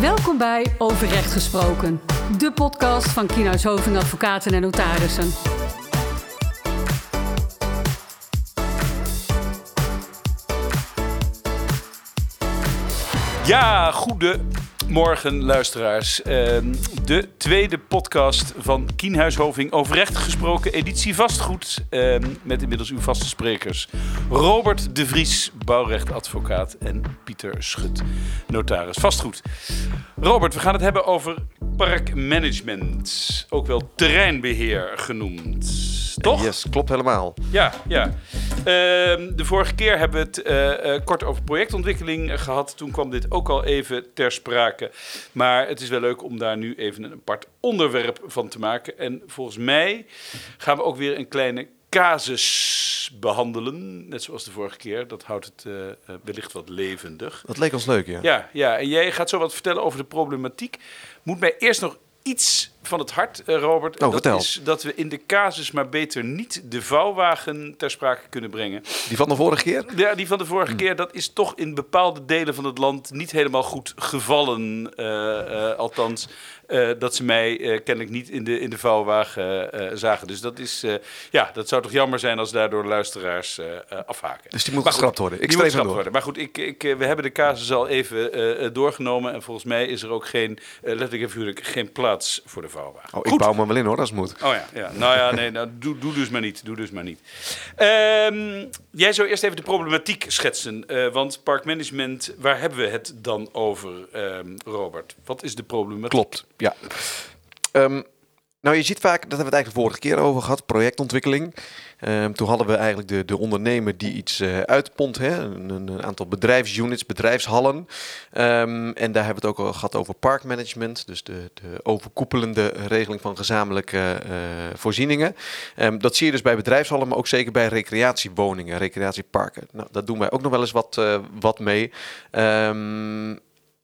Welkom bij Overrecht Gesproken, de podcast van Kienhuis Hoving Advocaten en Notarissen. Ja, goedemorgen luisteraars. Ehm, de tweede podcast van Kienhuishoving over recht gesproken, editie vastgoed. Ehm, met inmiddels uw vaste sprekers Robert de Vries, bouwrechtadvocaat en Pieter Schut, notaris vastgoed. Robert, we gaan het hebben over parkmanagement, ook wel terreinbeheer genoemd. Toch? Yes, klopt helemaal. Ja, ja. Ehm, de vorige keer hebben we het eh, eh, kort over projectontwikkeling gehad. Toen kwam dit ook al even ter sprake. Maar het is wel leuk om daar nu even een apart onderwerp van te maken. En volgens mij gaan we ook weer een kleine casus behandelen. Net zoals de vorige keer. Dat houdt het eh, wellicht wat levendig. Dat leek ons leuk, ja. Ja, ja, en jij gaat zo wat vertellen over de problematiek. Moet mij eerst nog iets van het hart, eh, Robert. Oh, dat vertel. is dat we in de casus maar beter niet de vouwwagen ter sprake kunnen brengen. Die van de vorige keer? Ja, die van de vorige keer, dat is toch in bepaalde delen van het land niet helemaal goed gevallen. eh, eh, althans, dat ze mij kennelijk niet in de, in de vouwwagen zagen. Dus dat is, ja, dat zou toch jammer zijn als daardoor luisteraars afhaken. Dus die moet geschrapt worden. Ik moet streef geschrapt door. worden. Maar goed, ik, ik, we hebben de casus al even doorgenomen. En volgens mij is er ook geen, letterlijk en figuurlijk, geen plaats voor de Oh, ik Goed. bouw me wel in hoor, als het moet. Oh ja, ja. nou ja, nee, nou, doe, doe dus maar niet. Doe dus maar niet. Ehm, jij zou eerst even de problematiek schetsen. eh, want parkmanagement, waar hebben we het dan over, ehm, Robert? Wat is de problematiek? Klopt, ja. Ehm, nou, je ziet vaak, dat hebben we het eigenlijk vorige keer over gehad, projectontwikkeling. Ehm, toen hadden we eigenlijk de, de ondernemer die iets eh uitpont, hè, een, een- aantal bedrijfsunits, bedrijfshallen. Ehm, en daar hebben we het ook al gehad over parkmanagement, dus de, de overkoepelende regeling van gezamenlijke eh, voorzieningen. Ehm, dat zie je dus bij bedrijfshallen, maar ook zeker bij recreatiewoningen, recreatieparken. Nou, daar doen wij ook nog wel eens wat, eh, wat mee.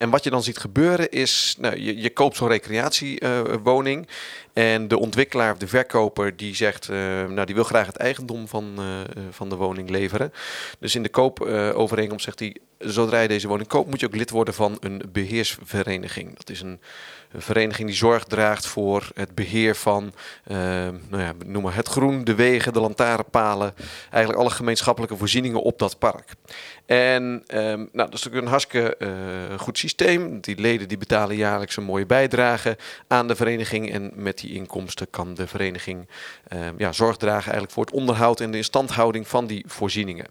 En wat je dan ziet gebeuren is, nou, je, je koopt zo'n recreatiewoning en de ontwikkelaar of de verkoper die zegt, eh, nou die wil graag het eigendom van, eh, eh, van de woning leveren. Dus in de koopovereenkomst zegt hij, zodra je deze woning koopt moet je ook lid worden van een beheersvereniging. Dat is een, vereniging die zorg draagt voor het beheer van, eh, nou ja, noem maar het groen, de wegen, de lantaarnpalen, eigenlijk alle gemeenschappelijke voorzieningen op dat park. En ehm, nou, dat is natuurlijk een hartstikke eh, goed systeem. Die leden die betalen jaarlijks een mooie bijdrage aan de vereniging. En met die inkomsten kan de vereniging ehm, ja, zorg dragen eigenlijk voor het onderhoud en de instandhouding van die voorzieningen.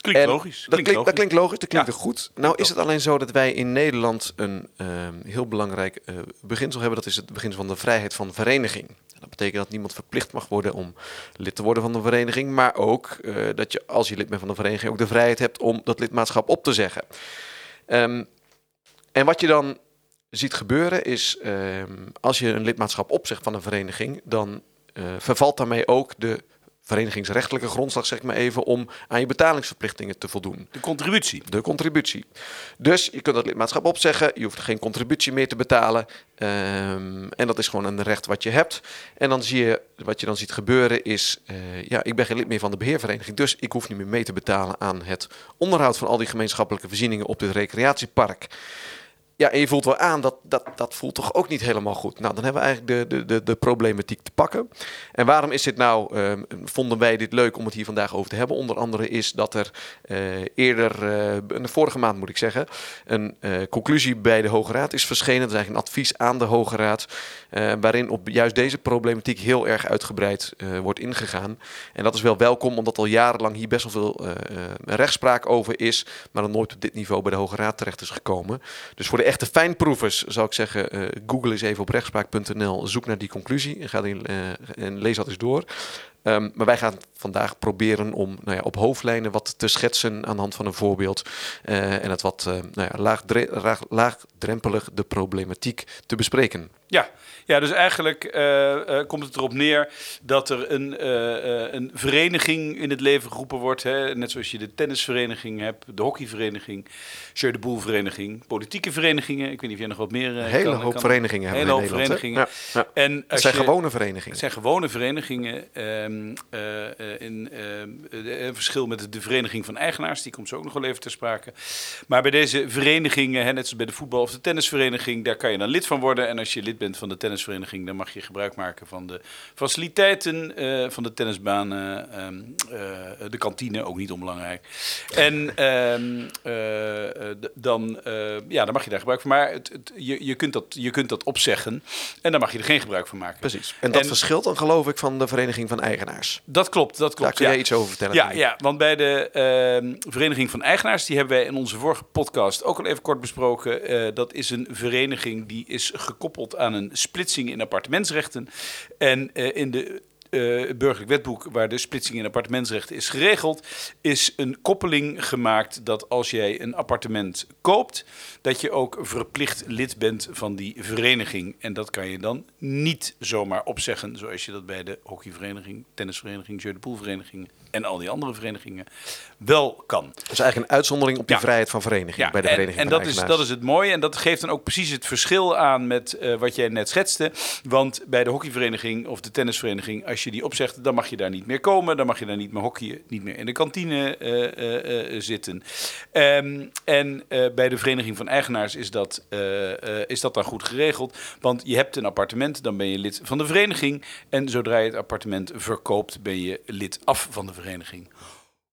Klinkt logisch. Dat klinkt, dat klinkt logisch, dat klinkt Ja. goed. Nou is het alleen zo dat wij in Nederland een ehm, heel belangrijk eh, beginsel hebben. Dat is het beginsel van de vrijheid van vereniging. Dat betekent dat niemand verplicht mag worden om lid te worden van een vereniging. Maar ook eh, dat je, als je lid bent van een vereniging, ook de vrijheid hebt om dat lidmaatschap op te zeggen. Ehm, en wat je dan ziet gebeuren is, ehm, als je een lidmaatschap opzegt van een vereniging, dan eh, vervalt daarmee ook de verenigingsrechtelijke grondslag, zeg maar even, om aan je betalingsverplichtingen te voldoen. De contributie. De contributie. Dus je kunt dat lidmaatschap opzeggen, je hoeft geen contributie meer te betalen. ehm, en dat is gewoon een recht wat je hebt. En dan zie je, wat je dan ziet gebeuren is, eh, ja, ik ben geen lid meer van de beheervereniging, dus ik hoef niet meer mee te betalen aan het onderhoud van al die gemeenschappelijke voorzieningen op dit recreatiepark. Ja, en je voelt wel aan dat dat, dat voelt toch ook niet helemaal goed. Nou, dan hebben we eigenlijk de, de, de, de problematiek te pakken. En waarom is dit nou, ehm, vonden wij dit leuk om het hier vandaag over te hebben? Onder andere is dat er eh, eerder, de vorige maand moet ik zeggen, een eh, conclusie bij de Hoge Raad is verschenen. Dat is eigenlijk een advies aan de Hoge Raad, waarin op juist deze problematiek heel erg uitgebreid wordt ingegaan. En dat is wel welkom, omdat al jarenlang hier best wel veel rechtspraak over is, maar dan nooit op dit niveau bij de Hoge Raad terecht is gekomen. Dus voor de echte fijnproevers zou ik zeggen, eh, google eens even op rechtspraak.nl, zoek naar die conclusie en, ga die, eh, en lees dat eens door. Ehm, maar wij gaan vandaag proberen om nou ja, op hoofdlijnen wat te schetsen aan de hand van een voorbeeld. eh, en het wat eh, nou ja, laagdre- laag- laagdrempelig de problematiek te bespreken. Ja, ja dus eigenlijk eh, komt het erop neer dat er een, een vereniging in het leven geroepen wordt. Hè? Net zoals je de tennisvereniging hebt, de hockeyvereniging, Jeu de Boel vereniging, politieke verenigingen. Ik weet niet of jij nog wat meer... Een hele kan- hoop kan- verenigingen hebben hele we hoop in Nederland. verenigingen. Ja. En Het als zijn je- gewone verenigingen. Het zijn gewone verenigingen. Ehm, eh, eh, in, ehm, eh, een verschil met de vereniging van eigenaars. Die komt zo ook nog wel even ter sprake. Maar bij deze verenigingen, hè, net zoals bij de voetbal- of de tennisvereniging, daar kan je dan lid van worden. En als je lid bent van de tennisvereniging, dan mag je gebruik maken van de faciliteiten eh, van de tennisbanen, ehm, eh, de kantine, ook niet onbelangrijk. En dan, ja, dan mag je daar gebruik van maken. Maar het, het- je, je, kunt dat, je kunt dat opzeggen en dan mag je er geen gebruik van maken. Precies. En dat En- verschilt dan geloof ik van de vereniging van eigenaars. Dat klopt, dat klopt. Daar kun ja. jij iets over vertellen. Ja, ja, want bij de ehm, Vereniging van Eigenaars, die hebben wij in onze vorige podcast ook al even kort besproken. Eh, dat is een vereniging die is gekoppeld aan een splitsing in appartementsrechten. En eh, in de eh, het burgerlijk wetboek, waar de splitsing in appartementsrechten is geregeld, is een koppeling gemaakt dat als jij een appartement koopt, dat je ook verplicht lid bent van die vereniging. En dat kan je dan niet zomaar opzeggen, zoals je dat bij de hockeyvereniging, tennisvereniging, jeu en al die andere verenigingen wel kan. Dat is eigenlijk een uitzondering op die Ja. vrijheid van vereniging bij de en, vereniging en dat is, dat is het mooie. En dat geeft dan ook precies het verschil aan met eh, wat jij net schetste. Want bij de hockeyvereniging of de tennisvereniging, als je die opzegt, dan mag je daar niet meer komen. Dan mag je daar niet meer hockeyen, niet meer in de kantine eh, eh, zitten. Ehm, en bij de vereniging van eigenaars is dat, is dat dan goed geregeld. Want je hebt een appartement, dan ben je lid van de vereniging. En zodra je het appartement verkoopt, ben je lid af van de vereniging vereniging.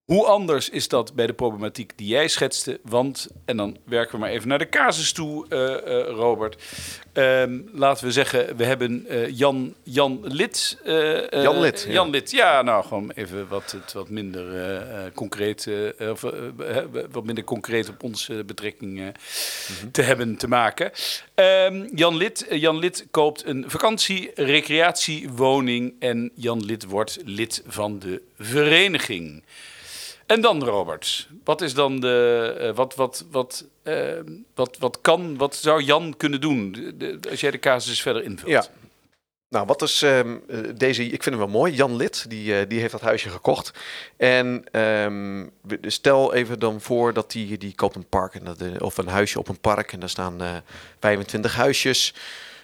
Hoe anders is dat bij de problematiek die jij schetste? Want, en dan werken we maar even naar de casus toe, eh, eh, Robert. Ehm, laten we zeggen, we hebben eh, Jan, Jan Lid. Jan Lid, ja. Jan Lid, ja, nou gewoon even wat, het wat minder concreet, of, wat minder concreet op onze betrekking Mhm. te hebben te maken. Ehm, Jan, Lid, Jan Lid koopt een vakantie, recreatiewoning en Jan Lid wordt lid van de vereniging. En dan, Robert, wat is dan de. eh, wat, wat, wat, eh, wat, wat kan, wat zou Jan kunnen doen? Als jij de casus verder invult. Ja. Nou, wat is ehm, eh, deze? Ik vind hem wel mooi. Jan Lid, die, eh, die heeft dat huisje gekocht. En ehm, we- stel even dan voor dat die, die koopt een park en dat, of een huisje op een park en daar staan eh 25 huisjes.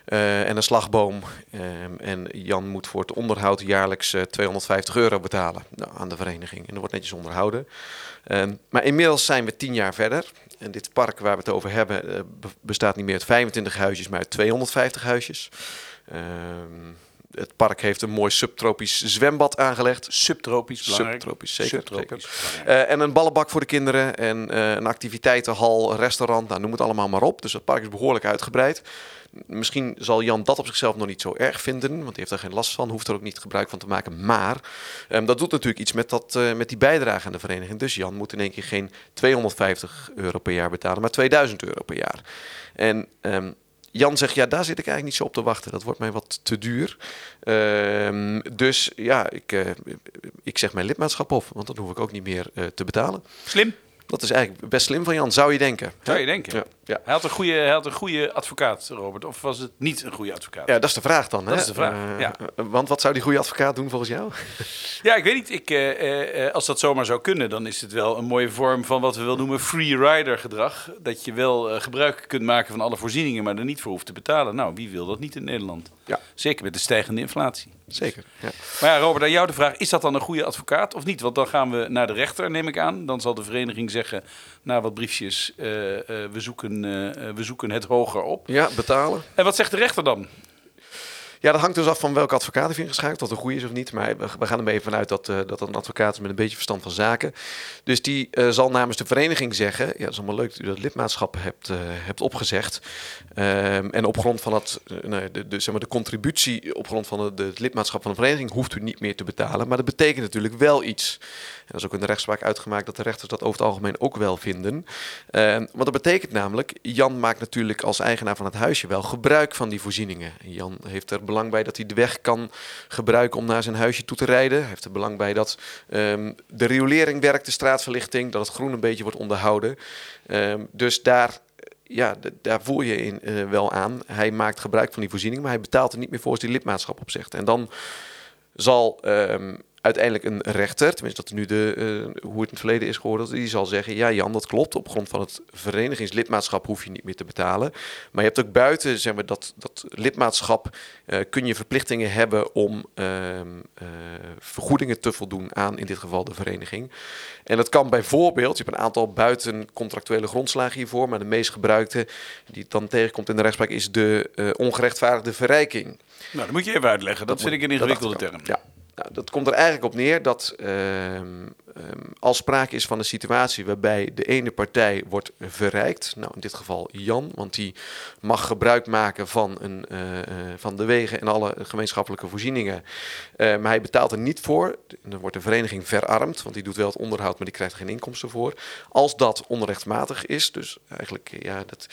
Eh, en een slagboom. Ehm, en Jan moet voor het onderhoud jaarlijks eh, 250 euro betalen nou, aan de vereniging. En dat wordt netjes onderhouden. Ehm, maar inmiddels zijn we tien jaar verder. En dit park waar we het over hebben eh, be- bestaat niet meer uit 25 huisjes, maar uit 250 huisjes. Ehm, het park heeft een mooi subtropisch zwembad aangelegd. Subtropisch, belangrijk. Subtropisch, zeker. Subtropisch, zeker. Eh, en een ballenbak voor de kinderen en eh, een activiteitenhal, restaurant, nou, noem het allemaal maar op. Dus het park is behoorlijk uitgebreid. Misschien zal Jan dat op zichzelf nog niet zo erg vinden, want die heeft er geen last van, hoeft er ook niet gebruik van te maken. Maar ehm, dat doet natuurlijk iets met, dat, eh, met die bijdrage aan de vereniging. Dus Jan moet in één keer geen 250 euro per jaar betalen, maar 2000 euro per jaar. En ehm, Jan zegt, ja, daar zit ik eigenlijk niet zo op te wachten. Dat wordt mij wat te duur. Ehm, dus ja, ik, eh, ik zeg mijn lidmaatschap op, want dan hoef ik ook niet meer eh, te betalen. Slim, Dat is eigenlijk best slim van Jan, zou je denken. zou je denken. Ja, ja. Hij, had een goede, hij had een goede advocaat, Robert. Of was het niet een goede advocaat? ja, dat is de vraag dan. Dat hè? is de vraag, Eh, ja. eh, Want wat zou die goede advocaat doen volgens jou? Ja, ik weet niet. Ik, eh, als dat zomaar zou kunnen, dan is het wel een mooie vorm van wat we wel noemen free rider gedrag. Dat je wel gebruik kunt maken van alle voorzieningen, maar er niet voor hoeft te betalen. Nou, wie wil dat niet in Nederland? Ja. Zeker met de stijgende inflatie. Zeker. Ja. Maar ja, Robert, aan jou de vraag: is dat dan een goede advocaat of niet? Want dan gaan we naar de rechter, neem ik aan. Dan zal de vereniging zeggen: na wat briefjes, eh, eh, we, zoeken, eh, eh, we zoeken het hoger op. ja, betalen. En wat zegt de rechter dan? Ja, dat hangt dus af van welke advocaat heeft ingeschakeld, of het een goede is of niet. Maar we, gaan er even vanuit dat, eh, dat het een advocaat is met een beetje verstand van zaken. Dus die eh, zal namens de vereniging zeggen, ja, dat is allemaal leuk dat u dat lidmaatschap hebt, eh, hebt opgezegd. Ehm, en op grond van het, nou, de, de, zeg maar de contributie, op grond van de- het lidmaatschap van de vereniging, hoeft u niet meer te betalen. Maar dat betekent natuurlijk wel iets. En dat is ook in de rechtspraak uitgemaakt dat de rechters dat over het algemeen ook wel vinden. Ehm, want dat betekent namelijk, Jan maakt natuurlijk als eigenaar van het huisje wel gebruik van die voorzieningen. Jan heeft er belang bij dat hij de weg kan gebruiken om naar zijn huisje toe te rijden. Hij heeft er belang bij dat ehm, de riolering werkt, de straatverlichting, dat het groen een beetje wordt onderhouden. Ehm, dus daar, ja, d- daar voel je in eh, wel aan. Hij maakt gebruik van die voorziening, maar hij betaalt er niet meer voor als hij lidmaatschap opzegt. En dan zal ehm, uiteindelijk een rechter, tenminste dat nu de, uh, hoe het in het verleden is geworden, die zal zeggen, ja Jan, dat klopt. Op grond van het verenigingslidmaatschap hoef je niet meer te betalen. Maar je hebt ook buiten zeg maar, dat, dat lidmaatschap, uh, kun je verplichtingen hebben om ehm, vergoedingen te voldoen aan, in dit geval de vereniging. En dat kan bijvoorbeeld, je hebt een aantal buitencontractuele grondslagen hiervoor, maar de meest gebruikte, die dan tegenkomt in de rechtspraak, is de ongerechtvaardigde verrijking. Nou, dat moet je even uitleggen. Dat, dat vind ik een ingewikkelde term. Ja. Nou, dat komt er eigenlijk op neer dat uh, als sprake is van een situatie waarbij de ene partij wordt verrijkt, nou in dit geval Jan, want die mag gebruik maken van, een, uh, van de wegen en alle gemeenschappelijke voorzieningen, maar hij betaalt er niet voor. Dan wordt de vereniging verarmd, want die doet wel het onderhoud, maar die krijgt geen inkomsten voor. Als dat onrechtmatig is, dus eigenlijk ja, dat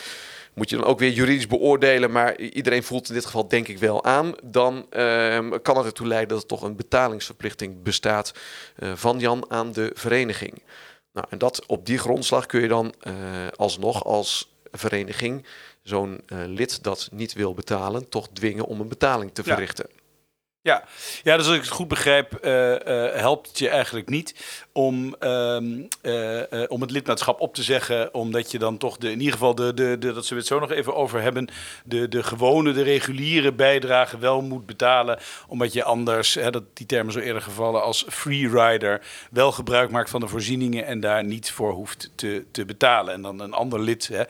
moet je dan ook weer juridisch beoordelen, maar iedereen voelt in dit geval denk ik wel aan, dan uh, kan het ertoe leiden dat er toch een betalingsverplichting bestaat uh, van Jan aan de vereniging. Nou, en dat op die grondslag kun je dan uh, alsnog als vereniging zo'n uh, lid dat niet wil betalen, toch dwingen om een betaling te verrichten. Ja. Ja. ja, dus als ik het goed begrijp, uh, uh, helpt het je eigenlijk niet om, um, uh, om het lidmaatschap op te zeggen, omdat je dan toch de, in ieder geval, de, de, de, dat ze het zo nog even over hebben, de, de gewone, de reguliere bijdrage wel moet betalen, omdat je anders, hè, dat, die termen zo eerder gevallen, als freerider wel gebruik maakt van de voorzieningen en daar niet voor hoeft te, te betalen. En dan een ander lid, hè,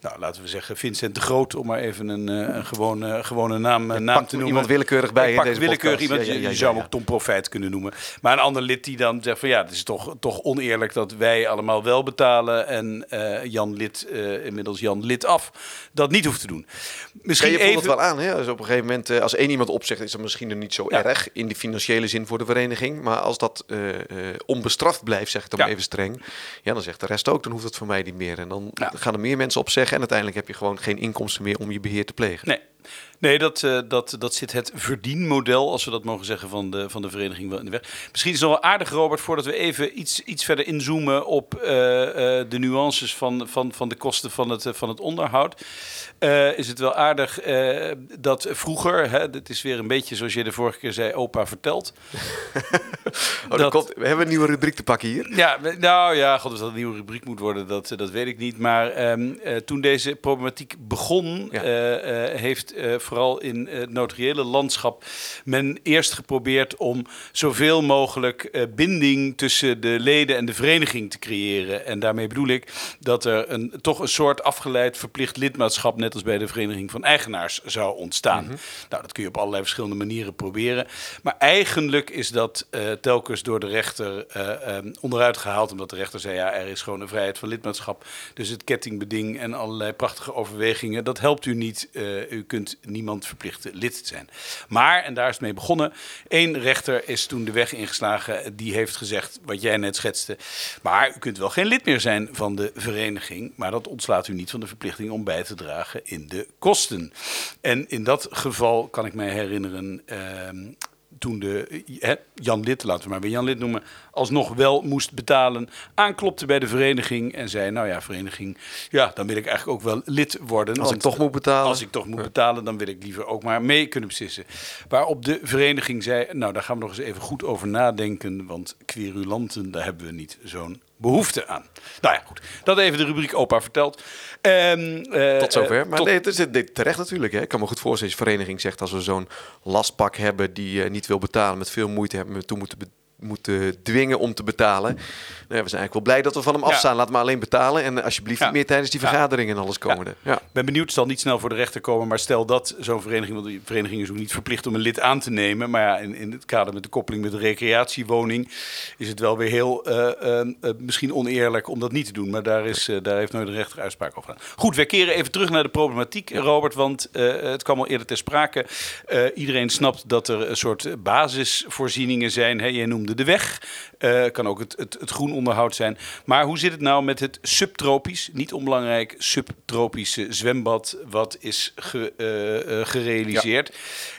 nou, laten we zeggen Vincent de Groot, om maar even een, een gewone, gewone naam, naam te noemen. Iemand willekeurig bij in deze willekeurig iemand, ja, ja, ja, je zou hem ook Tom Profijt kunnen noemen. Maar een ander lid die dan zegt van ja, het is toch, toch oneerlijk dat wij allemaal wel betalen en uh, Jan Lid, uh, inmiddels Jan Lid af, dat niet hoeft te doen. Misschien je even... het wel aan, hè? Dus op een gegeven moment, uh, als één iemand opzegt, is dat misschien er niet zo erg in de financiële zin voor de vereniging. Maar als dat onbestraft blijft, zeg ik dan even streng, ja, dan zegt de rest ook, dan hoeft het voor mij niet meer. En dan gaan er meer mensen opzeggen en uiteindelijk heb je gewoon geen inkomsten meer om je beheer te plegen. Nee. Nee, dat, uh, dat, dat zit het verdienmodel, als we dat mogen zeggen, van de, van de vereniging wel in de weg. Misschien is het nog wel aardig, Robert, voordat we even iets, iets verder inzoomen op uh, uh, de nuances van, van, van de kosten van het, van het onderhoud. is het wel aardig dat vroeger, hè, dit is weer een beetje zoals je de vorige keer zei, opa vertelt. oh, dat, komt, we hebben een nieuwe rubriek te pakken hier. Ja, nou ja, god, of dat een nieuwe rubriek moet worden, dat, dat weet ik niet. Maar um, toen deze problematiek begon, ja. heeft vooral in het notariële landschap, men eerst geprobeerd om zoveel mogelijk uh, binding tussen de leden en de vereniging te creëren. En daarmee bedoel ik dat er een, toch een soort afgeleid verplicht lidmaatschap, net als bij de Vereniging van Eigenaars, zou ontstaan. Mm -hmm. Nou, dat kun je op allerlei verschillende manieren proberen. Maar eigenlijk is dat uh, telkens door de rechter um, onderuit gehaald, omdat de rechter zei: ja, er is gewoon een vrijheid van lidmaatschap. Dus het kettingbeding en allerlei prachtige overwegingen, dat helpt u niet. u kunt niemand verplichte lid te zijn. Maar, en daar is het mee begonnen, één rechter is toen de weg ingeslagen. Die heeft gezegd, wat jij net schetste, maar u kunt wel geen lid meer zijn van de vereniging. Maar dat ontslaat u niet van de verplichting om bij te dragen in de kosten. En in dat geval kan ik mij herinneren... Uh, toen de hè, Jan Lid, laten we maar weer Jan Lid noemen, alsnog wel moest betalen, aanklopte bij de vereniging en zei: Nou ja, vereniging, ja, dan wil ik eigenlijk ook wel lid worden. Als ik toch moet betalen. Als ik toch moet betalen, dan wil ik liever ook maar mee kunnen beslissen. Waarop de vereniging zei: Nou, daar gaan we nog eens even goed over nadenken, want querulanten, daar hebben we niet zo'n behoefte aan. Nou ja, goed. Dat even de rubriek opa verteld. Um, uh, tot zover. Maar tot... nee, het is dit terecht natuurlijk. Hè. Ik kan me goed voorstellen als je vereniging zegt... als we zo'n lastpak hebben die uh, niet wil betalen... met veel moeite hebben we toen moeten moeten dwingen om te betalen. Nou, we zijn eigenlijk wel blij dat we van hem afstaan. Ja. Laat maar alleen betalen. En alsjeblieft niet meer tijdens die vergaderingen en alles komen. Ja. ben benieuwd, het zal niet snel voor de rechter komen. Maar stel dat zo'n vereniging, want die vereniging is ook niet verplicht om een lid aan te nemen. Maar ja, in, in het kader met de koppeling met de recreatiewoning is het wel weer heel uh, uh, misschien oneerlijk om dat niet te doen. Maar daar, is, daar heeft nooit de rechter uitspraak over gedaan. Goed, we keren even terug naar de problematiek, Robert. Want het kwam al eerder ter sprake. iedereen snapt dat er een soort basisvoorzieningen zijn. Hè? Jij noemde de weg. Uh, kan ook het, het, het groen onderhoud zijn. Maar hoe zit het nou met het subtropisch, niet onbelangrijk, subtropische zwembad, wat is ge, uh, uh, gerealiseerd? Ja.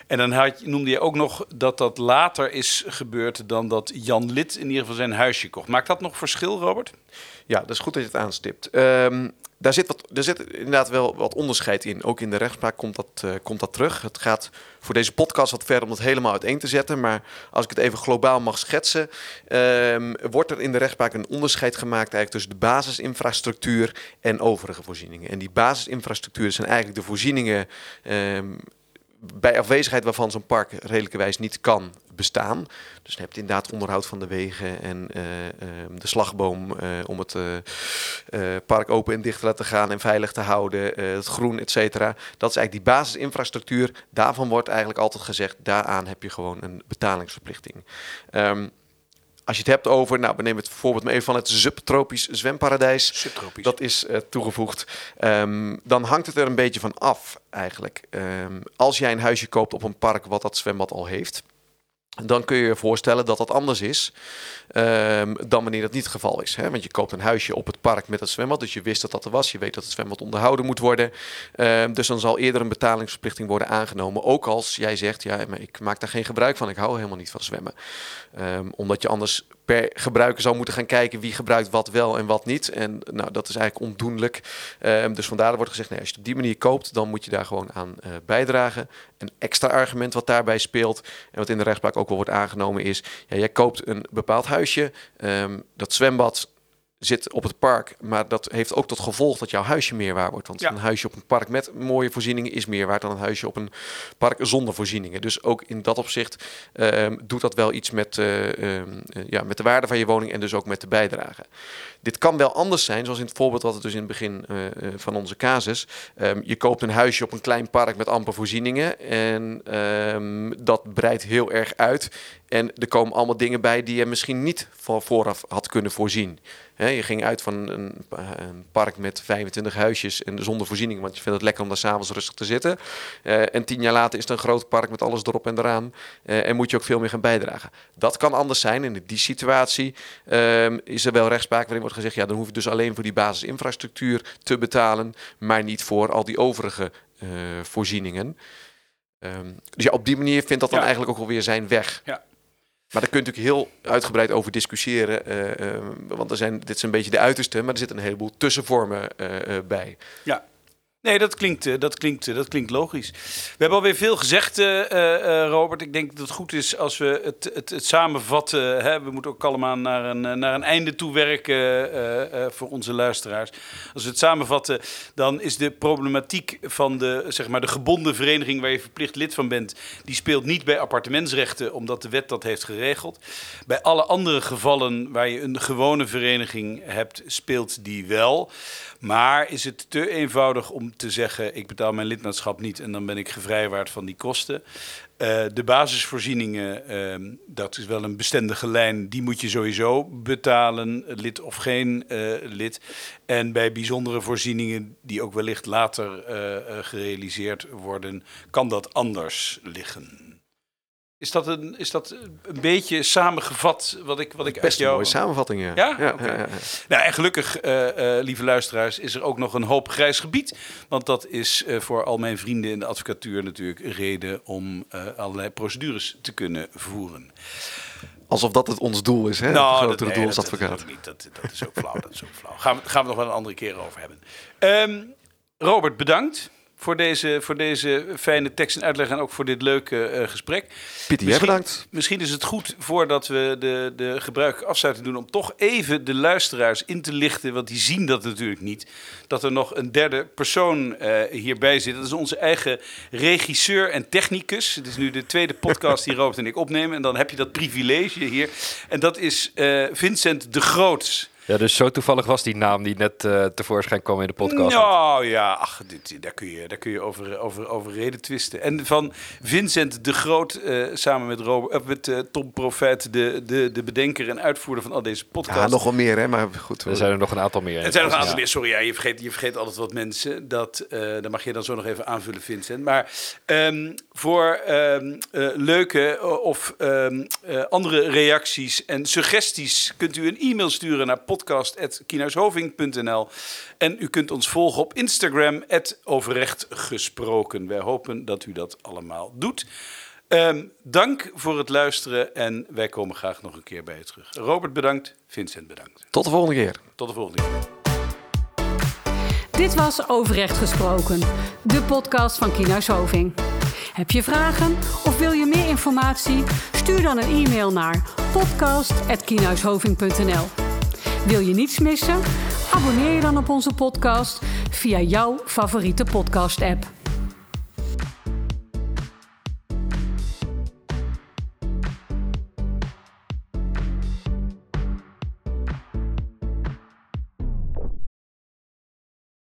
En dan had, noemde je ook nog dat dat later is gebeurd dan dat Jan Lid in ieder geval zijn huisje kocht. Maakt dat nog verschil, Robert? Ja, dat is goed dat je het aanstipt. Um, daar zit, wat, daar zit inderdaad wel wat onderscheid in. Ook in de rechtspraak komt dat, uh, komt dat terug. Het gaat voor deze podcast wat verder om het helemaal uiteen te zetten. Maar als ik het even globaal mag schetsen, um, wordt er in de rechtspraak een onderscheid gemaakt eigenlijk tussen de basisinfrastructuur en overige voorzieningen. En die basisinfrastructuur zijn eigenlijk de voorzieningen um, bij afwezigheid waarvan zo'n park redelijkerwijs niet kan bestaan. Dus je hebt inderdaad onderhoud van de wegen en uh, uh, de slagboom uh, om het park open en dicht te laten gaan en veilig te houden, het groen, et cetera. Dat is eigenlijk die basisinfrastructuur. Daarvan wordt eigenlijk altijd gezegd, daaraan heb je gewoon een betalingsverplichting. Um, als je het hebt over, nou, we nemen het voorbeeld maar even van het subtropisch zwemparadijs. Subtropisch. Dat is uh, toegevoegd. Um, dan hangt het er een beetje van af, eigenlijk. Um, als jij een huisje koopt op een park wat dat zwembad al heeft, dan kun je je voorstellen dat dat anders is um, dan wanneer dat niet het geval is. Hè? Want je koopt een huisje op het park met het zwembad, dus je wist dat dat er was. Je weet dat het zwembad onderhouden moet worden. Um, dus dan zal eerder een betalingsverplichting worden aangenomen. Ook als jij zegt, ja, maar ik maak daar geen gebruik van. Ik hou helemaal niet van zwemmen. Um, omdat je anders per gebruiker zou moeten gaan kijken wie gebruikt wat wel en wat niet. En nou, dat is eigenlijk ondoenlijk. Dus vandaar wordt gezegd, nee, als je op die manier koopt, dan moet je daar gewoon aan uh, bijdragen. Een extra argument wat daarbij speelt en wat in de rechtspraak ook wel wordt aangenomen is, ja, jij koopt een bepaald huisje, um, dat zwembad zit op het park. Maar dat heeft ook tot gevolg dat jouw huisje meer waard wordt. Want ja. een huisje op een park met mooie voorzieningen is meer waard dan een huisje op een park zonder voorzieningen. Dus ook in dat opzicht um, doet dat wel iets met, uh, um, ja, met de waarde van je woning en dus ook met de bijdrage. Dit kan wel anders zijn, zoals in het voorbeeld wat het dus in het begin uh, van onze casus. Um, je koopt een huisje op een klein park met amper voorzieningen en dat breidt heel erg uit. En er komen allemaal dingen bij die je misschien niet van vooraf had kunnen voorzien. He, je ging uit van een, een, park met 25 huisjes en zonder voorziening, want je vindt het lekker om daar s'avonds rustig te zitten. Uh, en tien jaar later is het een groot park met alles erop en eraan. Uh, en moet je ook veel meer gaan bijdragen. Dat kan anders zijn. En in die situatie uh, is er wel rechtspraak waarin wordt gezegd: ja, dan hoef je dus alleen voor die basisinfrastructuur te betalen, maar niet voor al die overige uh, voorzieningen. Um, dus ja, op die manier vindt dat dan ja. eigenlijk ook alweer zijn weg. Ja. Maar daar kun je natuurlijk heel uitgebreid over discussiëren. Uh, uh, want er zijn, dit is een beetje de uiterste, maar er zitten een heleboel tussenvormen uh, bij. Ja. Nee, dat klinkt, dat, klinkt, dat klinkt logisch. We hebben alweer veel gezegd, Robert. Ik denk dat het goed is als we het, het, het samenvatten. Hè? We moeten ook allemaal naar een, naar een einde toe werken voor onze luisteraars. Als we het samenvatten, dan is de problematiek van de, zeg maar, de gebonden vereniging waar je verplicht lid van bent, die speelt niet bij appartementsrechten, omdat de wet dat heeft geregeld. Bij alle andere gevallen waar je een gewone vereniging hebt, speelt die wel. Maar is het te eenvoudig om te zeggen: ik betaal mijn lidmaatschap niet en dan ben ik gevrijwaard van die kosten? Uh, de basisvoorzieningen, uh, dat is wel een bestendige lijn, die moet je sowieso betalen, lid of geen uh, lid. En bij bijzondere voorzieningen, die ook wellicht later uh, gerealiseerd worden, kan dat anders liggen. Is dat een, is dat een beetje samengevat wat ik, wat ik Best uit jou... een mooie samenvatting, ja. Ja? ja, okay. ja, ja. Nou, en gelukkig, uh, uh, lieve luisteraars, is er ook nog een hoop grijs gebied. Want dat is uh, voor al mijn vrienden in de advocatuur natuurlijk een reden om allerlei procedures te kunnen voeren. Alsof dat het ons doel is, hè? Nou, het grotere dat, doel als advocaat. Dat, dat, dat, dat, is ook flauw, dat is ook flauw. Gaan we, gaan we nog wel een andere keer over hebben. Um, Robert, bedankt voor deze, voor deze fijne tekst en uitleg en ook voor dit leuke uh, gesprek. Pieter, jij bedankt. Misschien is het goed, voordat we de, de gebruikelijke afsluiting doen, om toch even de luisteraars in te lichten, want die zien dat natuurlijk niet, dat er nog een derde persoon uh, hierbij zit. Dat is onze eigen regisseur en technicus. Het is nu de tweede podcast die Robert en ik opnemen en dan heb je dat privilege hier. En dat is uh, Vincent de Groot. Ja, dus zo toevallig was die naam die net uh, tevoorschijn kwam in de podcast. Nou ja, ach, dit, daar kun je, daar kun je over, over, over reden twisten. En van Vincent de Groot, uh, samen met, Robert, uh, met uh, Tom Profijt, de, de, de bedenker en uitvoerder van al deze podcasts. Ja, nog wel meer, hè? Maar goed. Er zijn er nog een aantal meer. Er zijn nog een aantal ja. meer, sorry. Ja, je, vergeet, je vergeet altijd wat mensen. Dat, dat mag je dan zo nog even aanvullen, Vincent. Maar um, voor um, leuke of um, andere reacties en suggesties kunt u een e-mail sturen naar podcast.kienhuishoving.nl. En u kunt ons volgen op Instagram, overrecht gesproken. Wij hopen dat u dat allemaal doet. Um, dank voor het luisteren en wij komen graag nog een keer bij u terug. Robert bedankt, Vincent bedankt. Tot de volgende keer. Tot de volgende keer. Dit was Overrecht Gesproken, de podcast van Kienhuis Hoving. Heb je vragen of wil je meer informatie? Stuur dan een e-mail naar podcast.kienhuishoving.nl Wil je niets missen? Abonneer je dan op onze podcast via jouw favoriete podcast-app.